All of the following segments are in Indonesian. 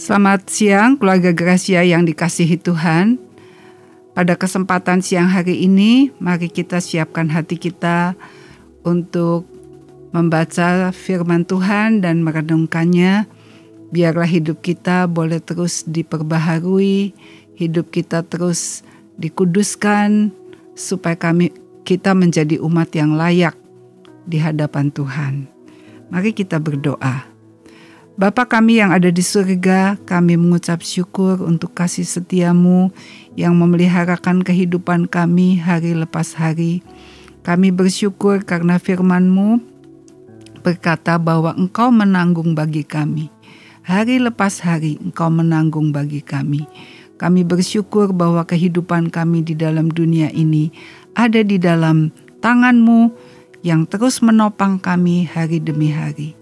Selamat siang keluarga Gracia yang dikasihi Tuhan. Pada kesempatan siang hari ini, mari kita siapkan hati kita untuk membaca firman Tuhan dan merenungkannya. Biarlah hidup kita boleh terus diperbaharui, hidup kita terus dikuduskan supaya kami kita menjadi umat yang layak di hadapan Tuhan. Mari kita berdoa. Bapa kami yang ada di surga, kami mengucap syukur untuk kasih setiamu yang memeliharakan kehidupan kami hari lepas hari. Kami bersyukur karena firmanmu berkata bahwa engkau menanggung bagi kami. Hari lepas hari engkau menanggung bagi kami. Kami bersyukur bahwa kehidupan kami di dalam dunia ini ada di dalam tanganmu yang terus menopang kami hari demi hari.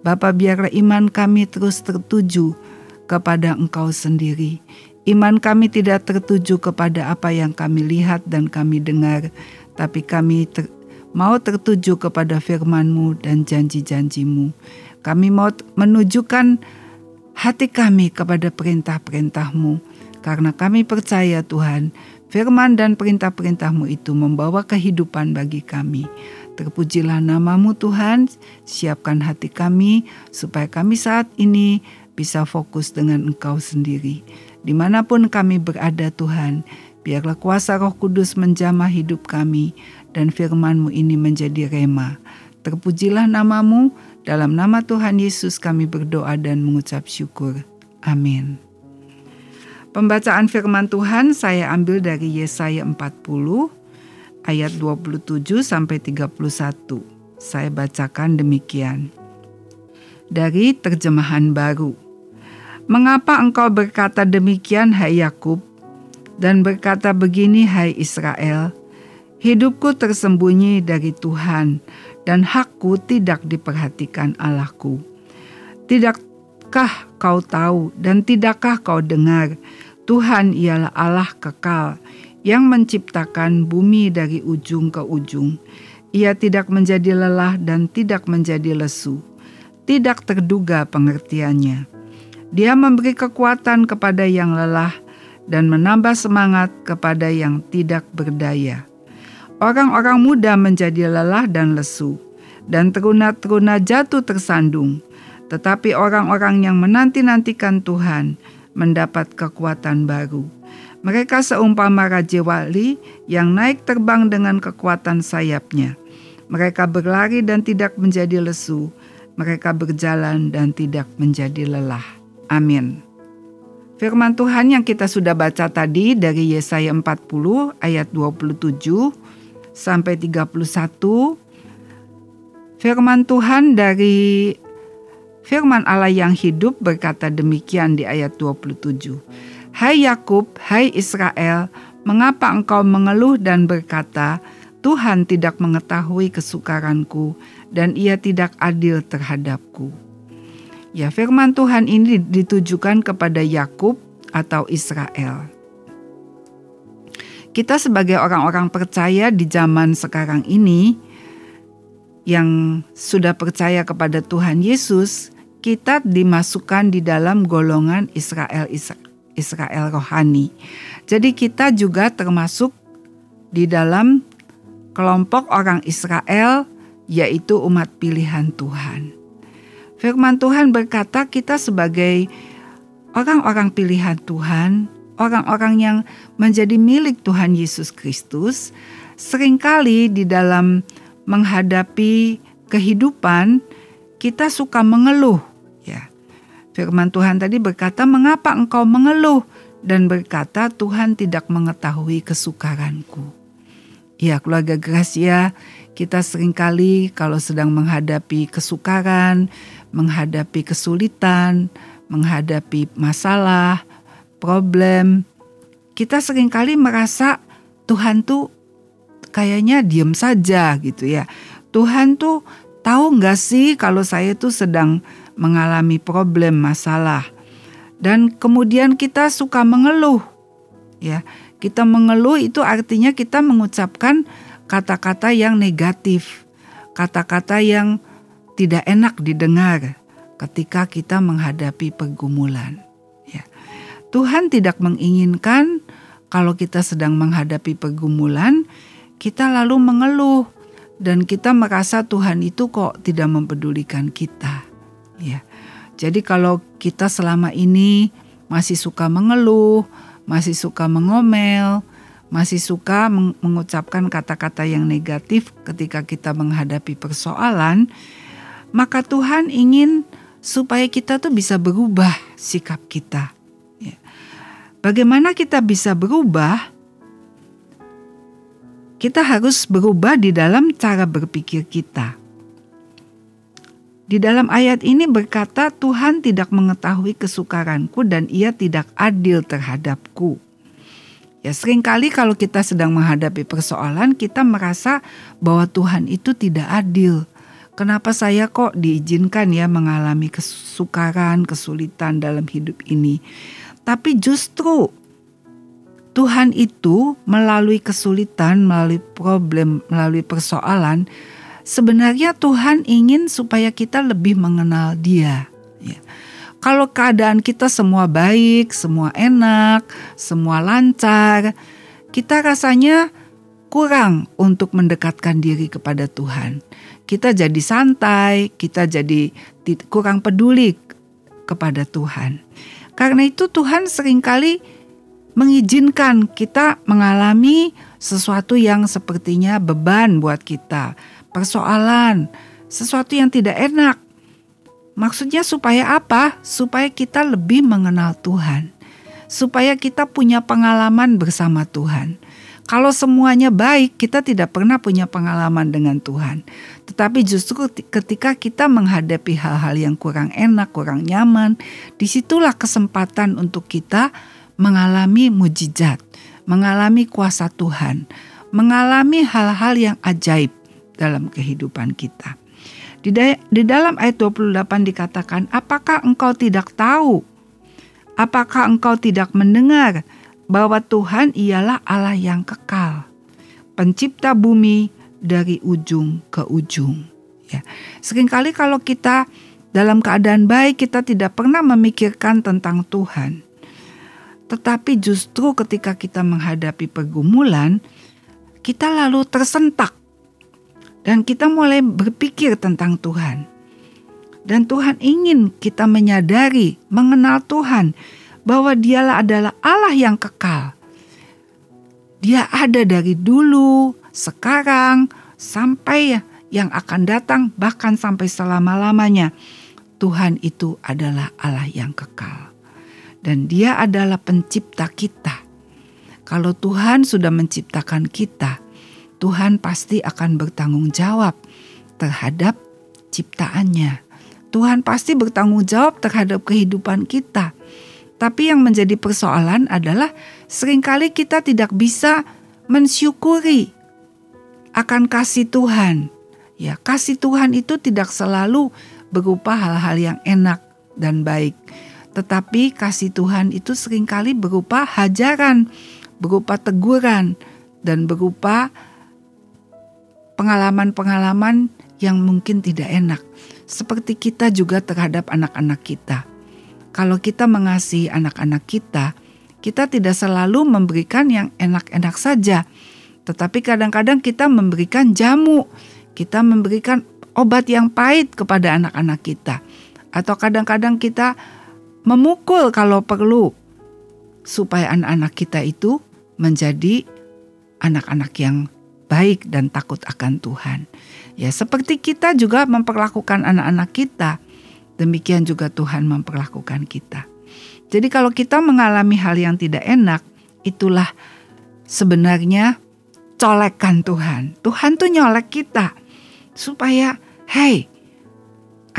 Bapa biarlah iman kami terus tertuju kepada Engkau sendiri. Iman kami tidak tertuju kepada apa yang kami lihat dan kami dengar, tapi kami ter, mau tertuju kepada firman-Mu dan janji-janji-Mu. Kami mau menunjukkan hati kami kepada perintah-perintah-Mu, karena kami percaya Tuhan, firman dan perintah-perintah-Mu itu membawa kehidupan bagi kami. Terpujilah namamu Tuhan, siapkan hati kami supaya kami saat ini bisa fokus dengan Engkau sendiri. Di mana pun kami berada Tuhan, biarlah kuasa roh kudus menjamah hidup kami dan firmanmu ini menjadi rema. Terpujilah namamu, dalam nama Tuhan Yesus kami berdoa dan mengucap syukur. Amin. Pembacaan firman Tuhan saya ambil dari Yesaya 40 ayat 27 sampai 31. Saya bacakan demikian. Dari terjemahan baru. Mengapa engkau berkata demikian hai Yakub dan berkata begini hai Israel? Hidupku tersembunyi dari Tuhan dan hakku tidak diperhatikan Allahku. Tidakkah kau tahu dan tidakkah kau dengar Tuhan ialah Allah kekal yang menciptakan bumi dari ujung ke ujung. Ia tidak menjadi lelah dan tidak menjadi lesu, tidak terduga pengertiannya. Dia memberi kekuatan kepada yang lelah dan menambah semangat kepada yang tidak berdaya. Orang-orang muda menjadi lelah dan lesu, dan teruna-teruna jatuh tersandung. Tetapi orang-orang yang menanti-nantikan Tuhan mendapat kekuatan baru mereka seumpama Raja Wali yang naik terbang dengan kekuatan sayapnya. Mereka berlari dan tidak menjadi lesu. Mereka berjalan dan tidak menjadi lelah. Amin. Firman Tuhan yang kita sudah baca tadi dari Yesaya 40 ayat 27 sampai 31. Firman Tuhan dari Firman Allah yang hidup berkata demikian di ayat 27. Hai Yakub, hai Israel, mengapa engkau mengeluh dan berkata, Tuhan tidak mengetahui kesukaranku dan ia tidak adil terhadapku. Ya, firman Tuhan ini ditujukan kepada Yakub atau Israel. Kita sebagai orang-orang percaya di zaman sekarang ini yang sudah percaya kepada Tuhan Yesus, kita dimasukkan di dalam golongan Israel Israel Israel rohani. Jadi kita juga termasuk di dalam kelompok orang Israel yaitu umat pilihan Tuhan. Firman Tuhan berkata kita sebagai orang-orang pilihan Tuhan, orang-orang yang menjadi milik Tuhan Yesus Kristus, sering kali di dalam menghadapi kehidupan kita suka mengeluh Firman Tuhan tadi berkata, "Mengapa engkau mengeluh?" dan berkata, "Tuhan tidak mengetahui kesukaranku." Ya, keluarga Gracia, kita sering kali kalau sedang menghadapi kesukaran, menghadapi kesulitan, menghadapi masalah, problem, kita sering kali merasa Tuhan tuh kayaknya diem saja gitu ya. Tuhan tuh tahu nggak sih kalau saya tuh sedang mengalami problem masalah. Dan kemudian kita suka mengeluh ya. Kita mengeluh itu artinya kita mengucapkan kata-kata yang negatif kata-kata yang tidak enak didengar ketika kita menghadapi pergumulan Tuhan tidak menginginkan kalau kita sedang menghadapi pergumulan, kita lalu mengeluh dan kita merasa Tuhan itu kok tidak mempedulikan kita. Ya. Jadi kalau kita selama ini masih suka mengeluh, masih suka mengomel, masih suka mengucapkan kata-kata yang negatif ketika kita menghadapi persoalan, maka Tuhan ingin supaya kita tuh bisa berubah sikap kita. Ya. Bagaimana kita bisa berubah? Kita harus berubah di dalam cara berpikir kita. Di dalam ayat ini berkata, "Tuhan tidak mengetahui kesukaranku dan Ia tidak adil terhadapku." Ya, sering kali kalau kita sedang menghadapi persoalan, kita merasa bahwa Tuhan itu tidak adil. Kenapa saya kok diizinkan ya mengalami kesukaran, kesulitan dalam hidup ini? Tapi justru Tuhan itu melalui kesulitan, melalui problem, melalui persoalan, sebenarnya Tuhan ingin supaya kita lebih mengenal Dia. Ya. Kalau keadaan kita semua baik, semua enak, semua lancar, kita rasanya kurang untuk mendekatkan diri kepada Tuhan. Kita jadi santai, kita jadi kurang peduli kepada Tuhan. Karena itu Tuhan sering kali mengizinkan kita mengalami sesuatu yang sepertinya beban buat kita, persoalan, sesuatu yang tidak enak. Maksudnya supaya apa? Supaya kita lebih mengenal Tuhan. Supaya kita punya pengalaman bersama Tuhan. Kalau semuanya baik, kita tidak pernah punya pengalaman dengan Tuhan. Tetapi justru ketika kita menghadapi hal-hal yang kurang enak, kurang nyaman, di situlah kesempatan untuk kita mengalami mujizat, mengalami kuasa Tuhan, mengalami hal-hal yang ajaib dalam kehidupan kita. Di, di dalam ayat 28 dikatakan, apakah engkau tidak tahu? Apakah engkau tidak mendengar? bahwa Tuhan ialah Allah yang kekal, pencipta bumi dari ujung ke ujung. Ya. Seringkali kalau kita dalam keadaan baik kita tidak pernah memikirkan tentang Tuhan. Tetapi justru ketika kita menghadapi pergumulan, kita lalu tersentak dan kita mulai berpikir tentang Tuhan. Dan Tuhan ingin kita menyadari, mengenal Tuhan, bahwa dialah adalah Allah yang kekal. Dia ada dari dulu, sekarang, sampai yang akan datang, bahkan sampai selama-lamanya. Tuhan itu adalah Allah yang kekal. Dan dia adalah pencipta kita. Kalau Tuhan sudah menciptakan kita, Tuhan pasti akan bertanggung jawab terhadap ciptaannya. Tuhan pasti bertanggung jawab terhadap kehidupan kita. Tapi yang menjadi persoalan adalah sering kali kita tidak bisa mensyukuri akan kasih Tuhan. Ya, kasih Tuhan itu tidak selalu berupa hal-hal yang enak dan baik. Tetapi kasih Tuhan itu sering kali berupa hajaran, berupa teguran, dan berupa pengalaman-pengalaman yang mungkin tidak enak. Seperti kita juga terhadap anak-anak kita kalau kita mengasihi anak-anak kita, kita tidak selalu memberikan yang enak-enak saja, tetapi kadang-kadang kita memberikan jamu, kita memberikan obat yang pahit kepada anak-anak kita, atau kadang-kadang kita memukul kalau perlu, supaya anak-anak kita itu menjadi anak-anak yang baik dan takut akan Tuhan. Ya, seperti kita juga memperlakukan anak-anak kita Demikian juga Tuhan memperlakukan kita. Jadi kalau kita mengalami hal yang tidak enak, itulah sebenarnya colekan Tuhan. Tuhan tuh nyolek kita supaya, hey,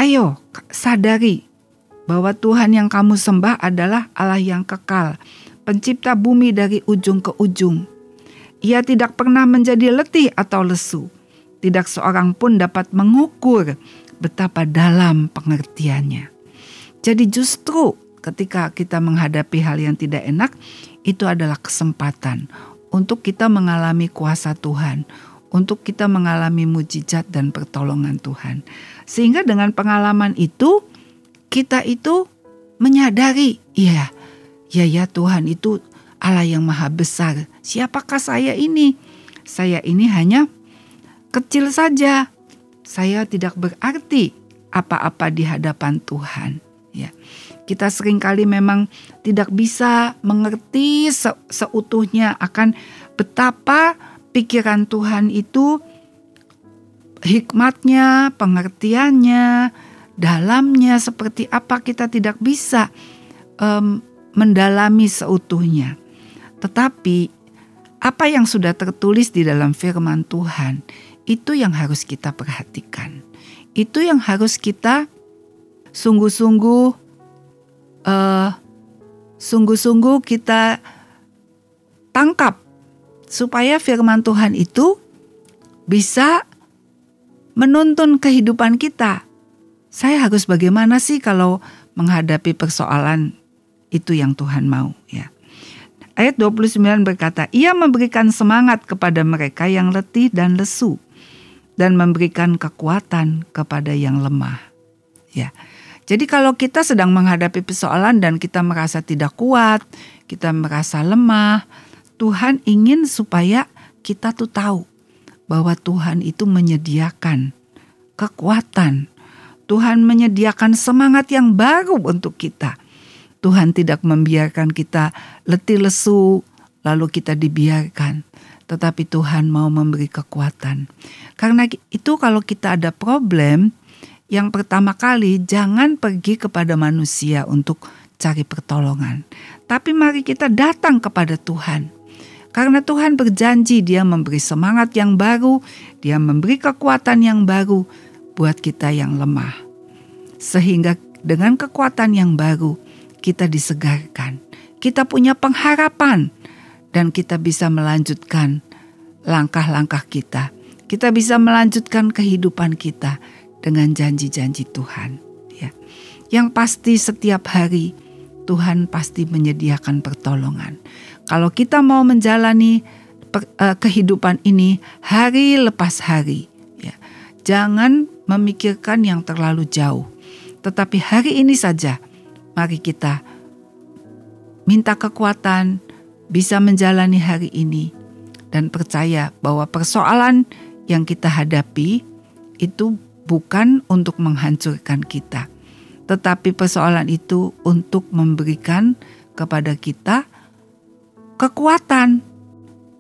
ayo sadari bahwa Tuhan yang kamu sembah adalah Allah yang kekal, pencipta bumi dari ujung ke ujung. Ia tidak pernah menjadi letih atau lesu. Tidak seorang pun dapat mengukur betapa dalam pengertiannya. Jadi justru ketika kita menghadapi hal yang tidak enak, itu adalah kesempatan untuk kita mengalami kuasa Tuhan, untuk kita mengalami mujizat dan pertolongan Tuhan. Sehingga dengan pengalaman itu, kita itu menyadari, iya, Ya ya Tuhan itu Allah yang maha besar. Siapakah saya ini? Saya ini hanya kecil saja. Saya tidak berarti apa-apa di hadapan Tuhan. Ya. Kita sering kali memang tidak bisa mengerti se seutuhnya akan betapa pikiran Tuhan itu hikmatnya, pengertiannya, dalamnya seperti apa kita tidak bisa um, mendalami seutuhnya. Tetapi apa yang sudah tertulis di dalam firman Tuhan itu yang harus kita perhatikan. Itu yang harus kita sungguh-sungguh uh, sungguh-sungguh kita tangkap supaya firman Tuhan itu bisa menuntun kehidupan kita. Saya harus bagaimana sih kalau menghadapi persoalan itu yang Tuhan mau ya. Ayat 29 berkata, Ia memberikan semangat kepada mereka yang letih dan lesu dan memberikan kekuatan kepada yang lemah. Ya. Jadi kalau kita sedang menghadapi persoalan dan kita merasa tidak kuat, kita merasa lemah, Tuhan ingin supaya kita tuh tahu bahwa Tuhan itu menyediakan kekuatan. Tuhan menyediakan semangat yang baru untuk kita. Tuhan tidak membiarkan kita letih lesu, lalu kita dibiarkan. Tetapi Tuhan mau memberi kekuatan. Karena itu kalau kita ada problem, yang pertama kali jangan pergi kepada manusia untuk cari pertolongan. Tapi mari kita datang kepada Tuhan karena Tuhan berjanji dia memberi semangat yang baru, dia memberi kekuatan yang baru buat kita yang lemah. Sehingga dengan kekuatan yang baru kita disegarkan. Kita punya pengharapan dan kita bisa melanjutkan langkah-langkah kita. Kita bisa melanjutkan kehidupan kita dengan janji-janji Tuhan. Ya. Yang pasti setiap hari Tuhan pasti menyediakan pertolongan. Kalau kita mau menjalani per, uh, kehidupan ini hari lepas hari, ya, jangan memikirkan yang terlalu jauh. Tetapi hari ini saja, mari kita minta kekuatan bisa menjalani hari ini dan percaya bahwa persoalan yang kita hadapi itu bukan untuk menghancurkan kita, tetapi persoalan itu untuk memberikan kepada kita kekuatan.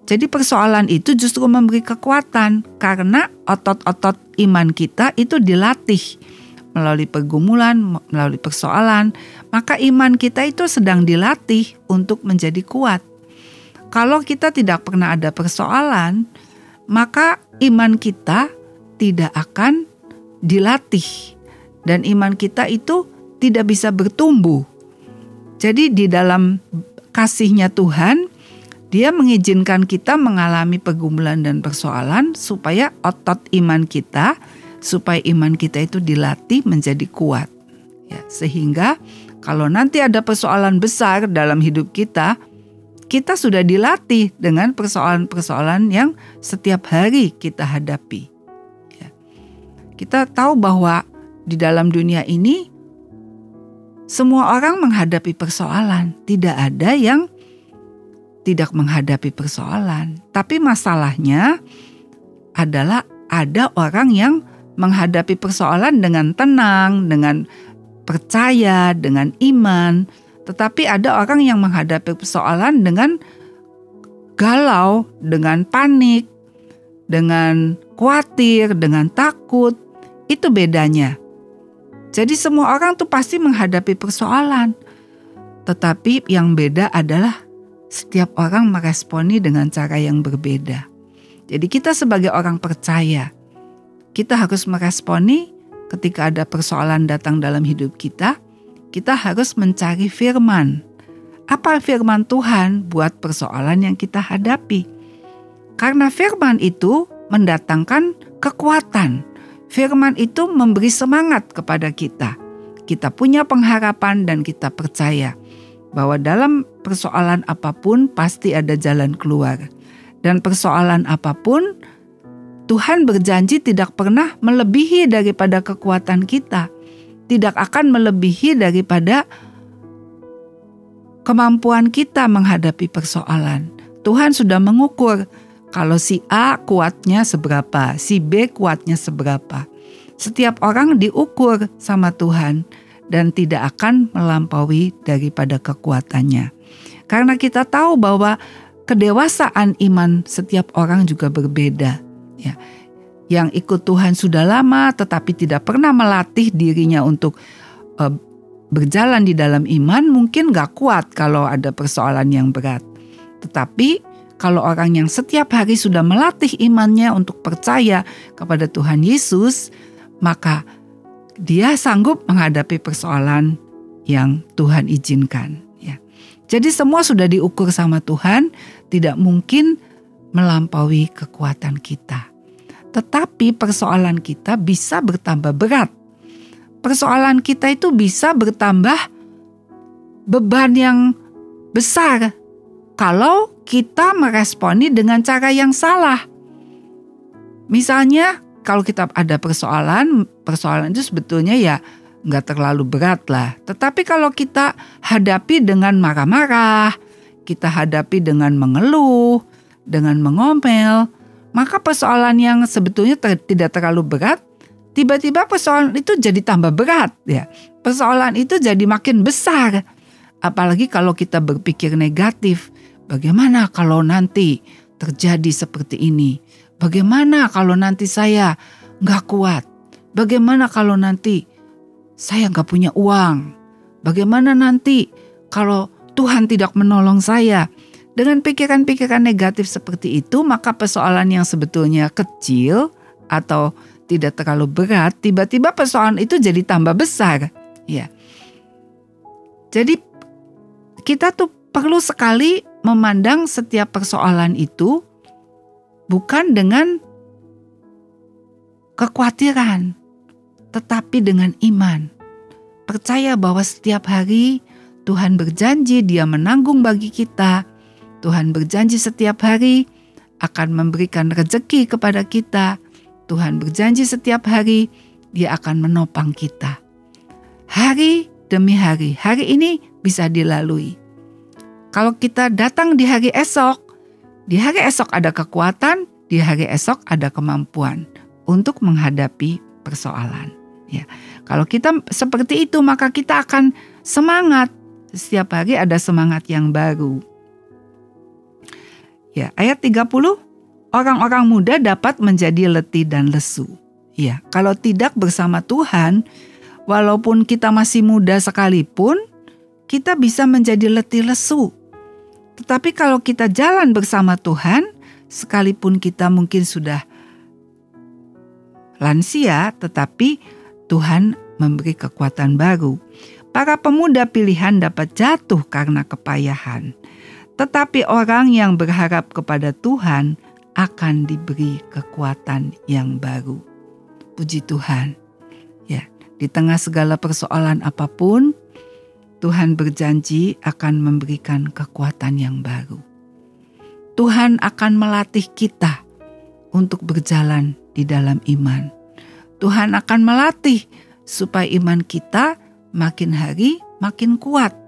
Jadi persoalan itu justru memberi kekuatan karena otot-otot iman kita itu dilatih melalui pergumulan, melalui persoalan, maka iman kita itu sedang dilatih untuk menjadi kuat. Kalau kita tidak pernah ada persoalan, maka iman kita tidak akan dilatih dan iman kita itu tidak bisa bertumbuh. Jadi di dalam kasihnya Tuhan, dia mengizinkan kita mengalami pergumulan dan persoalan supaya otot iman kita, supaya iman kita itu dilatih menjadi kuat. Ya, sehingga kalau nanti ada persoalan besar dalam hidup kita, kita sudah dilatih dengan persoalan-persoalan yang setiap hari kita hadapi. Ya. Kita tahu bahwa di dalam dunia ini semua orang menghadapi persoalan, tidak ada yang tidak menghadapi persoalan. Tapi masalahnya adalah ada orang yang menghadapi persoalan dengan tenang, dengan percaya, dengan iman. Tetapi ada orang yang menghadapi persoalan dengan galau, dengan panik, dengan khawatir, dengan takut. Itu bedanya. Jadi semua orang tuh pasti menghadapi persoalan. Tetapi yang beda adalah setiap orang meresponi dengan cara yang berbeda. Jadi kita sebagai orang percaya, kita harus meresponi ketika ada persoalan datang dalam hidup kita, kita harus mencari firman. Apa firman Tuhan buat persoalan yang kita hadapi? Karena firman itu mendatangkan kekuatan. Firman itu memberi semangat kepada kita. Kita punya pengharapan dan kita percaya bahwa dalam persoalan apa pun pasti ada jalan keluar. Dan persoalan apa pun Tuhan berjanji tidak pernah melebihi daripada kekuatan kita. Tidak akan melebihi daripada kemampuan kita menghadapi persoalan. Tuhan sudah mengukur kalau si A kuatnya seberapa, si B kuatnya seberapa. Setiap orang diukur sama Tuhan dan tidak akan melampaui daripada kekuatannya. Karena kita tahu bahwa kedewasaan iman setiap orang juga berbeda. Ya, yang ikut Tuhan sudah lama tetapi tidak pernah melatih dirinya untuk uh, berjalan di dalam iman mungkin gak kuat kalau ada persoalan yang berat. Tetapi kalau orang yang setiap hari sudah melatih imannya untuk percaya kepada Tuhan Yesus, maka dia sanggup menghadapi persoalan yang Tuhan izinkan. Ya. Jadi semua sudah diukur sama Tuhan, tidak mungkin melampaui kekuatan kita. Tetapi persoalan kita bisa bertambah berat. Persoalan kita itu bisa bertambah beban yang besar kalau kita meresponi dengan cara yang salah. Misalnya kalau kita ada persoalan, persoalan itu sebetulnya ya nggak terlalu berat lah. Tetapi kalau kita hadapi dengan marah-marah, kita hadapi dengan mengeluh, dengan mengomel, maka persoalan yang sebetulnya ter tidak terlalu berat, tiba-tiba persoalan itu jadi tambah berat ya. Persoalan itu jadi makin besar. Apalagi kalau kita berpikir negatif, bagaimana kalau nanti terjadi seperti ini? Bagaimana kalau nanti saya nggak kuat? Bagaimana kalau nanti saya nggak punya uang? Bagaimana nanti kalau Tuhan tidak menolong saya? Dengan pikiran-pikiran negatif seperti itu, maka persoalan yang sebetulnya kecil atau tidak terlalu berat, tiba-tiba persoalan itu jadi tambah besar. Ya. Jadi kita tuh perlu sekali memandang setiap persoalan itu bukan dengan kekhawatiran, tetapi dengan iman. Percaya bahwa setiap hari Tuhan berjanji Dia menanggung bagi kita Tuhan berjanji setiap hari akan memberikan rezeki kepada kita. Tuhan berjanji setiap hari dia akan menopang kita. Hari demi hari, hari ini bisa dilalui. Kalau kita datang di hari esok, di hari esok ada kekuatan, di hari esok ada kemampuan untuk menghadapi persoalan. Ya, kalau kita seperti itu maka kita akan semangat. Setiap hari ada semangat yang baru. Ya, ayat 30, orang-orang muda dapat menjadi letih dan lesu. Ya, kalau tidak bersama Tuhan, walaupun kita masih muda sekalipun, kita bisa menjadi letih lesu. Tetapi kalau kita jalan bersama Tuhan, sekalipun kita mungkin sudah lansia, tetapi Tuhan memberi kekuatan baru. Para pemuda pilihan dapat jatuh karena kepayahan. Tetapi orang yang berharap kepada Tuhan akan diberi kekuatan yang baru. Puji Tuhan. Ya, di tengah segala persoalan apa pun, Tuhan berjanji akan memberikan kekuatan yang baru. Tuhan akan melatih kita untuk berjalan di dalam iman. Tuhan akan melatih supaya iman kita makin hari makin kuat.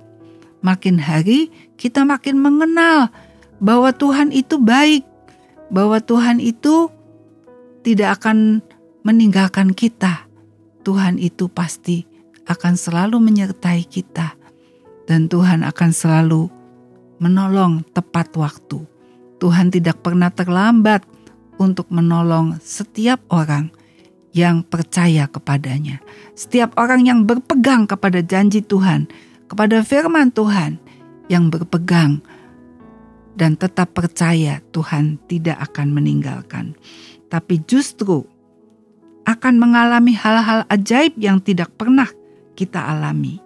Makin hari kita makin mengenal bahwa Tuhan itu baik, bahwa Tuhan itu tidak akan meninggalkan kita. Tuhan itu pasti akan selalu menyertai kita, dan Tuhan akan selalu menolong tepat waktu. Tuhan tidak pernah terlambat untuk menolong setiap orang yang percaya kepadanya, setiap orang yang berpegang kepada janji Tuhan, kepada firman Tuhan, yang berpegang dan tetap percaya Tuhan tidak akan meninggalkan, tapi justru akan mengalami hal-hal ajaib yang tidak pernah kita alami.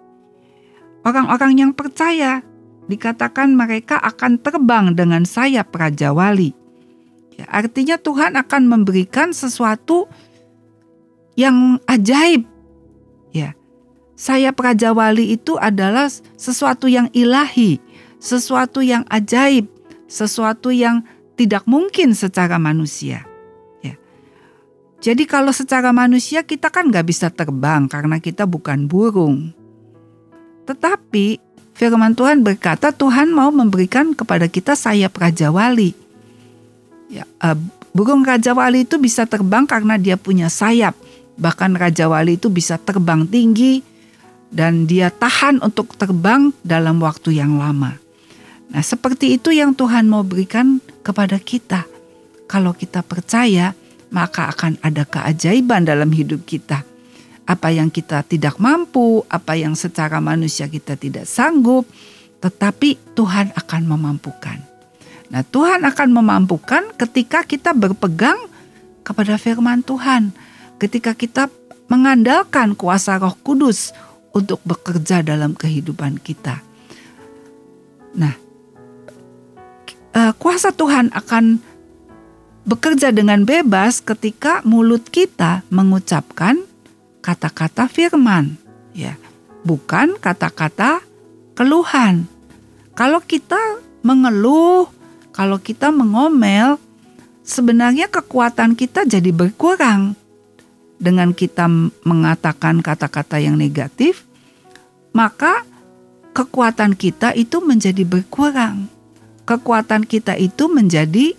Orang-orang yang percaya dikatakan mereka akan terbang dengan sayap Raja Wali. Ya, artinya Tuhan akan memberikan sesuatu yang ajaib. Ya, sayap Raja Wali itu adalah sesuatu yang ilahi, sesuatu yang ajaib, sesuatu yang tidak mungkin secara manusia. Ya. Jadi kalau secara manusia kita kan nggak bisa terbang karena kita bukan burung. Tetapi firman Tuhan berkata Tuhan mau memberikan kepada kita sayap raja wali. Ya, uh, burung raja wali itu bisa terbang karena dia punya sayap. Bahkan raja wali itu bisa terbang tinggi dan dia tahan untuk terbang dalam waktu yang lama. Nah, seperti itu yang Tuhan mau berikan kepada kita. Kalau kita percaya, maka akan ada keajaiban dalam hidup kita. Apa yang kita tidak mampu, apa yang secara manusia kita tidak sanggup, tetapi Tuhan akan memampukan. Nah, Tuhan akan memampukan ketika kita berpegang kepada firman Tuhan, ketika kita mengandalkan kuasa Roh Kudus untuk bekerja dalam kehidupan kita. Nah, uh, kuasa Tuhan akan bekerja dengan bebas ketika mulut kita mengucapkan kata-kata firman, ya, bukan kata-kata keluhan. Kalau kita mengeluh, kalau kita mengomel, sebenarnya kekuatan kita jadi berkurang. Dengan kita mengatakan kata-kata yang negatif, maka kekuatan kita itu menjadi berkurang. Kekuatan kita itu menjadi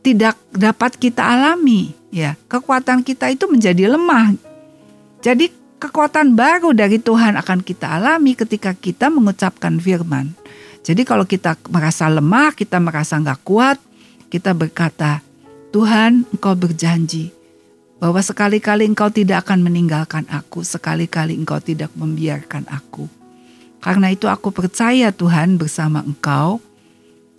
tidak dapat kita alami ya. Kekuatan kita itu menjadi lemah. Jadi kekuatan baru dari Tuhan akan kita alami ketika kita mengucapkan firman. Jadi kalau kita merasa lemah kita merasa nggak kuat kita berkata Tuhan engkau berjanji bahwa sekali-kali engkau tidak akan meninggalkan aku sekali-kali engkau tidak membiarkan aku karena itu aku percaya Tuhan bersama engkau,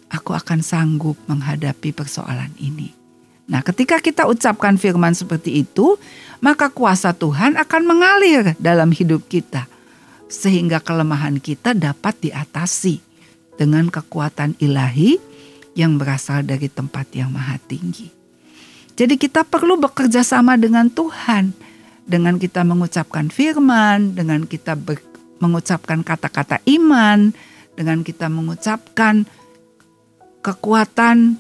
aku akan sanggup menghadapi persoalan ini. Nah ketika kita ucapkan firman seperti itu, maka kuasa Tuhan akan mengalir dalam hidup kita. Sehingga kelemahan kita dapat diatasi dengan kekuatan ilahi yang berasal dari tempat yang maha tinggi. Jadi kita perlu bekerja sama dengan Tuhan. Dengan kita mengucapkan firman, dengan kita mengucapkan kata-kata iman, dengan kita mengucapkan kekuatan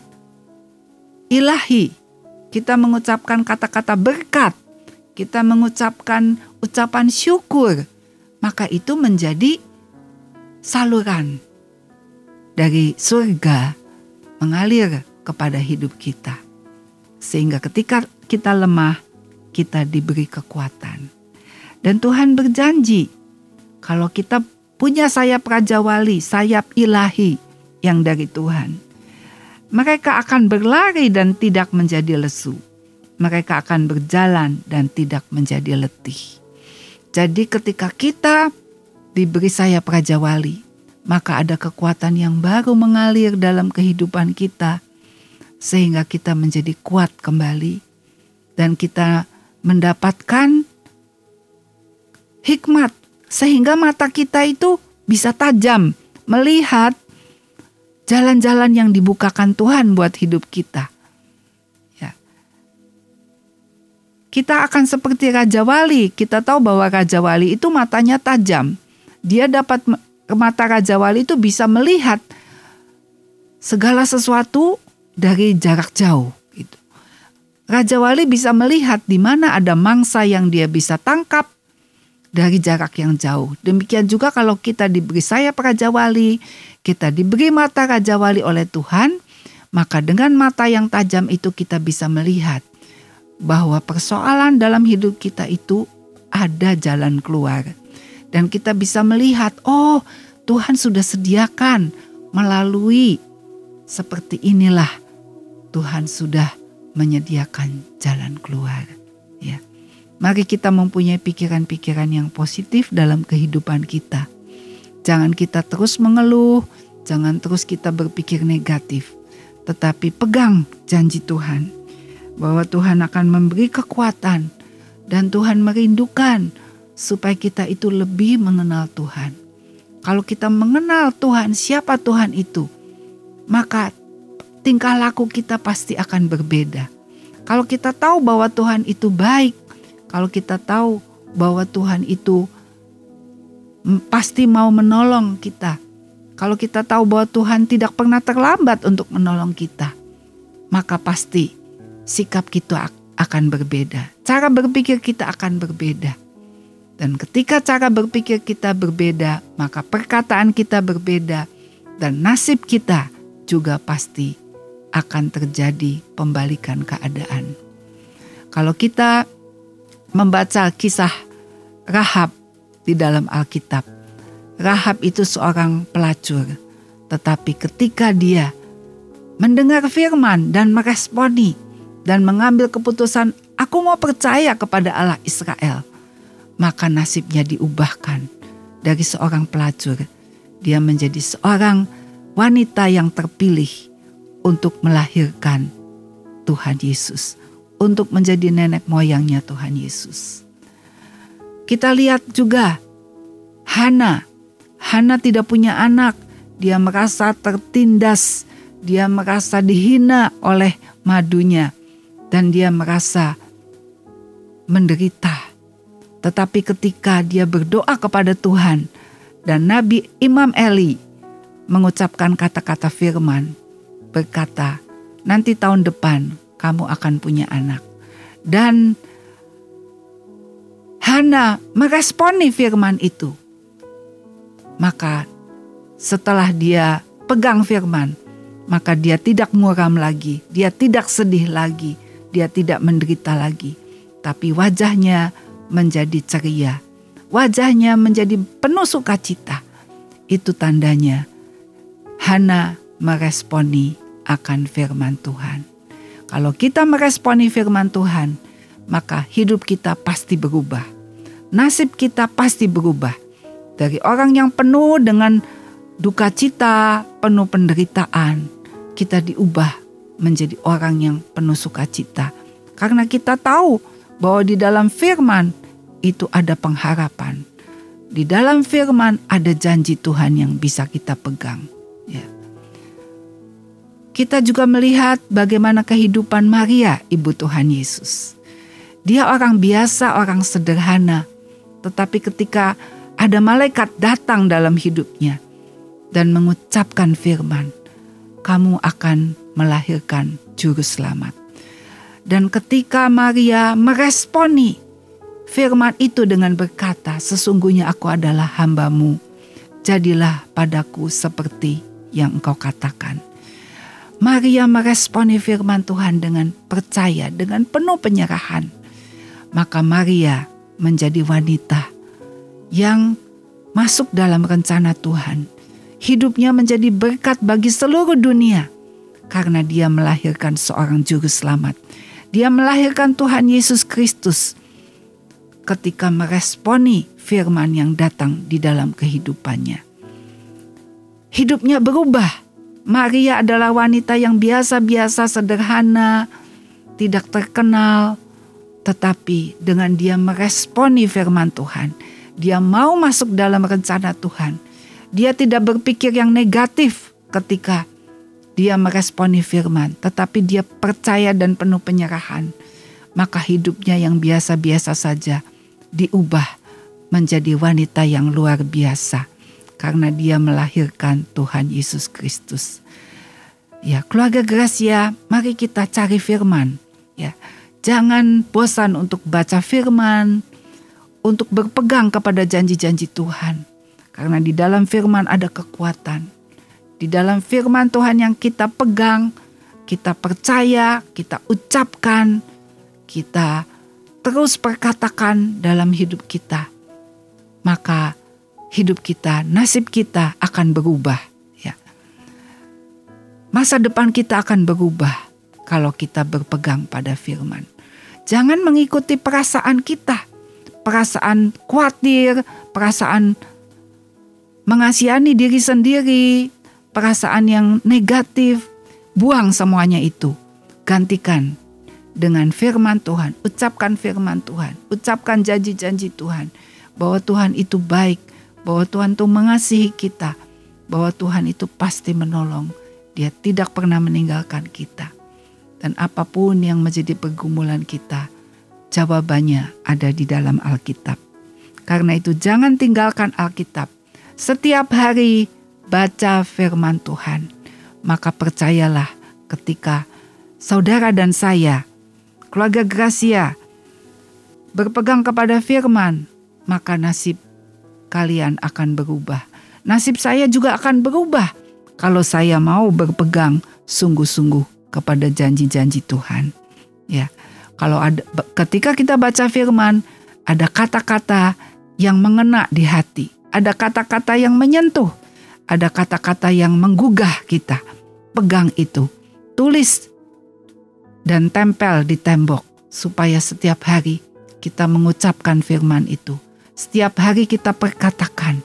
ilahi, kita mengucapkan kata-kata berkat, kita mengucapkan ucapan syukur, maka itu menjadi saluran dari surga mengalir kepada hidup kita. Sehingga ketika kita lemah, kita diberi kekuatan. Dan Tuhan berjanji kalau kita punya sayap Raja Wali, sayap ilahi yang dari Tuhan. Mereka akan berlari dan tidak menjadi lesu. Mereka akan berjalan dan tidak menjadi letih. Jadi ketika kita diberi sayap Raja Wali, maka ada kekuatan yang baru mengalir dalam kehidupan kita sehingga kita menjadi kuat kembali dan kita mendapatkan hikmat sehingga mata kita itu bisa tajam melihat jalan-jalan yang dibukakan Tuhan buat hidup kita. Ya. Kita akan seperti Raja Wali. Kita tahu bahwa Raja Wali itu matanya tajam. Dia dapat mata Raja Wali itu bisa melihat segala sesuatu dari jarak jauh. Gitu. Raja Wali bisa melihat di mana ada mangsa yang dia bisa tangkap, dari jarak yang jauh. Demikian juga kalau kita diberi sayap Raja Wali, kita diberi mata Raja Wali oleh Tuhan, maka dengan mata yang tajam itu kita bisa melihat bahwa persoalan dalam hidup kita itu ada jalan keluar. Dan kita bisa melihat, oh Tuhan sudah sediakan melalui seperti inilah Tuhan sudah menyediakan jalan keluar. Ya. Mari kita mempunyai pikiran-pikiran yang positif dalam kehidupan kita. Jangan kita terus mengeluh, jangan terus kita berpikir negatif, tetapi pegang janji Tuhan bahwa Tuhan akan memberi kekuatan dan Tuhan merindukan supaya kita itu lebih mengenal Tuhan. Kalau kita mengenal Tuhan, siapa Tuhan itu, maka tingkah laku kita pasti akan berbeda. Kalau kita tahu bahwa Tuhan itu baik, kalau kita tahu bahwa Tuhan itu pasti mau menolong kita. Kalau kita tahu bahwa Tuhan tidak pernah terlambat untuk menolong kita, maka pasti sikap kita akan berbeda. Cara berpikir kita akan berbeda. Dan ketika cara berpikir kita berbeda, maka perkataan kita berbeda, dan nasib kita juga pasti akan terjadi pembalikan keadaan. Kalau kita membaca kisah Rahab di dalam Alkitab, Rahab itu seorang pelacur, tetapi ketika dia mendengar firman dan meresponi dan mengambil keputusan, "Aku mau percaya kepada Allah Israel." maka nasibnya diubahkan dari seorang pelacur. Dia menjadi seorang wanita yang terpilih untuk melahirkan Tuhan Yesus, untuk menjadi nenek moyangnya Tuhan Yesus. Kita lihat juga Hana. Hana tidak punya anak, dia merasa tertindas, dia merasa dihina oleh madunya, dan dia merasa menderita tetapi ketika dia berdoa kepada Tuhan dan Nabi Imam Eli mengucapkan kata-kata firman, berkata, nanti tahun depan kamu akan punya anak. Dan Hana meresponi firman itu. Maka setelah dia pegang firman, maka dia tidak muram lagi, dia tidak sedih lagi, dia tidak menderita lagi. Tapi wajahnya menjadi ceria, wajahnya menjadi penuh sukacita. Itu tandanya Hana meresponi akan firman Tuhan. Kalau kita meresponi firman Tuhan, maka hidup kita pasti berubah. Nasib kita pasti berubah. Dari orang yang penuh dengan duka cita, penuh penderitaan, kita diubah menjadi orang yang penuh sukacita. Karena kita tahu bahwa di dalam firman itu ada pengharapan. Di dalam firman ada janji Tuhan yang bisa kita pegang. Ya. Kita juga melihat bagaimana kehidupan Maria, ibu Tuhan Yesus. Dia orang biasa, orang sederhana, tetapi ketika ada malaikat datang dalam hidupnya dan mengucapkan firman, "Kamu akan melahirkan juru selamat." Dan ketika Maria meresponi firman itu dengan berkata, sesungguhnya aku adalah hambamu, jadilah padaku seperti yang engkau katakan. Maria meresponi firman Tuhan dengan percaya, dengan penuh penyerahan. Maka Maria menjadi wanita yang masuk dalam rencana Tuhan. Hidupnya menjadi berkat bagi seluruh dunia karena dia melahirkan seorang juru selamat. Dia melahirkan Tuhan Yesus Kristus ketika meresponi firman yang datang di dalam kehidupannya. Hidupnya berubah. Maria adalah wanita yang biasa-biasa, sederhana, tidak terkenal, tetapi dengan dia meresponi firman Tuhan, dia mau masuk dalam rencana Tuhan. Dia tidak berpikir yang negatif ketika dia meresponi firman, tetapi dia percaya dan penuh penyerahan. Maka hidupnya yang biasa-biasa saja diubah menjadi wanita yang luar biasa karena dia melahirkan Tuhan Yesus Kristus. Ya, keluarga Gracia, mari kita cari firman. Ya, jangan bosan untuk baca firman, untuk berpegang kepada janji-janji Tuhan. Karena di dalam firman ada kekuatan. Di dalam firman Tuhan yang kita pegang, kita percaya, kita ucapkan, kita terus perkatakan dalam hidup kita, maka hidup kita, nasib kita akan berubah. Ya. Masa depan kita akan berubah kalau kita berpegang pada firman. Jangan mengikuti perasaan kita, perasaan khawatir, perasaan mengasihani diri sendiri, perasaan yang negatif. Buang semuanya itu. Gantikan dengan firman Tuhan, ucapkan firman Tuhan, ucapkan janji-janji Tuhan bahwa Tuhan itu baik, bahwa Tuhan itu mengasihi kita, bahwa Tuhan itu pasti menolong. Dia tidak pernah meninggalkan kita. Dan apa pun yang menjadi pergumulan kita, jawabannya ada di dalam Alkitab. Karena itu jangan tinggalkan Alkitab. Setiap hari baca firman Tuhan. Maka percayalah ketika saudara dan saya keluarga Gracia berpegang kepada firman, maka nasib kalian akan berubah. Nasib saya juga akan berubah kalau saya mau berpegang sungguh-sungguh kepada janji-janji Tuhan. Ya. Kalau ada ketika kita baca firman, ada kata-kata yang mengena di hati, ada kata-kata yang menyentuh, ada kata-kata yang menggugah kita. Pegang itu, tulis dan tempel di tembok supaya setiap hari kita mengucapkan firman itu. Setiap hari kita perkatakan,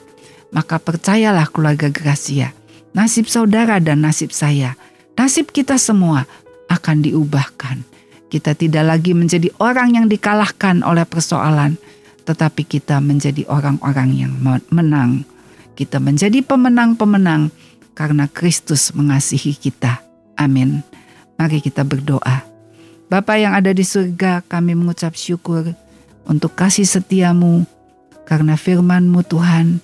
maka percayalah keluarga Gracia, nasib saudara dan nasib saya, nasib kita semua akan diubahkan kita tidak lagi menjadi orang yang dikalahkan oleh persoalan, tetapi kita menjadi orang-orang yang menang. Kita menjadi pemenang-pemenang karena Kristus mengasihi kita. Amin. Mari kita berdoa. Bapa yang ada di surga, kami mengucap syukur untuk kasih setiamu karena firmanmu Tuhan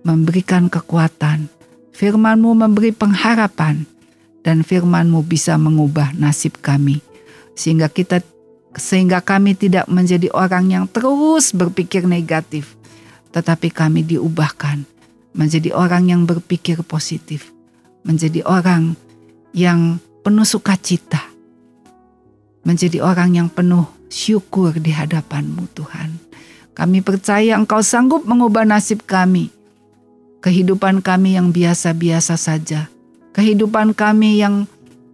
memberikan kekuatan. Firmanmu memberi pengharapan. Dan firmanmu bisa mengubah nasib kami. Sehingga kita sehingga kami tidak menjadi orang yang terus berpikir negatif, tetapi kami diubahkan menjadi orang yang berpikir positif, menjadi orang yang penuh sukacita, menjadi orang yang penuh syukur di hadapanmu Tuhan. Kami percaya Engkau sanggup mengubah nasib kami, kehidupan kami yang biasa-biasa saja, kehidupan kami yang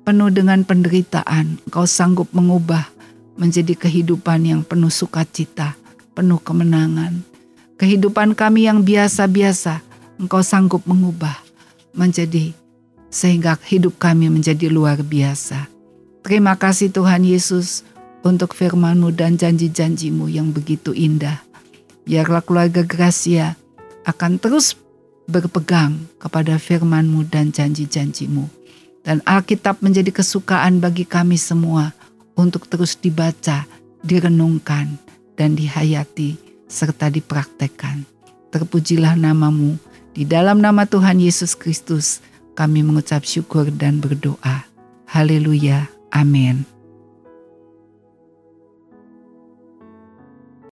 penuh dengan penderitaan, Engkau sanggup mengubah menjadi kehidupan yang penuh sukacita, penuh kemenangan. Kehidupan kami yang biasa-biasa, Engkau sanggup mengubah menjadi sehingga hidup kami menjadi luar biasa. Terima kasih Tuhan Yesus untuk firman-Mu dan janji-janjimu yang begitu indah. Biarlah keluarga Gracia akan terus berpegang kepada firman-Mu dan janji-janjimu dan Alkitab menjadi kesukaan bagi kami semua untuk terus dibaca, direnungkan, dan dihayati serta dipraktekkan. Terpujilah namamu. Di dalam nama Tuhan Yesus Kristus kami mengucap syukur dan berdoa. Haleluya. Amin.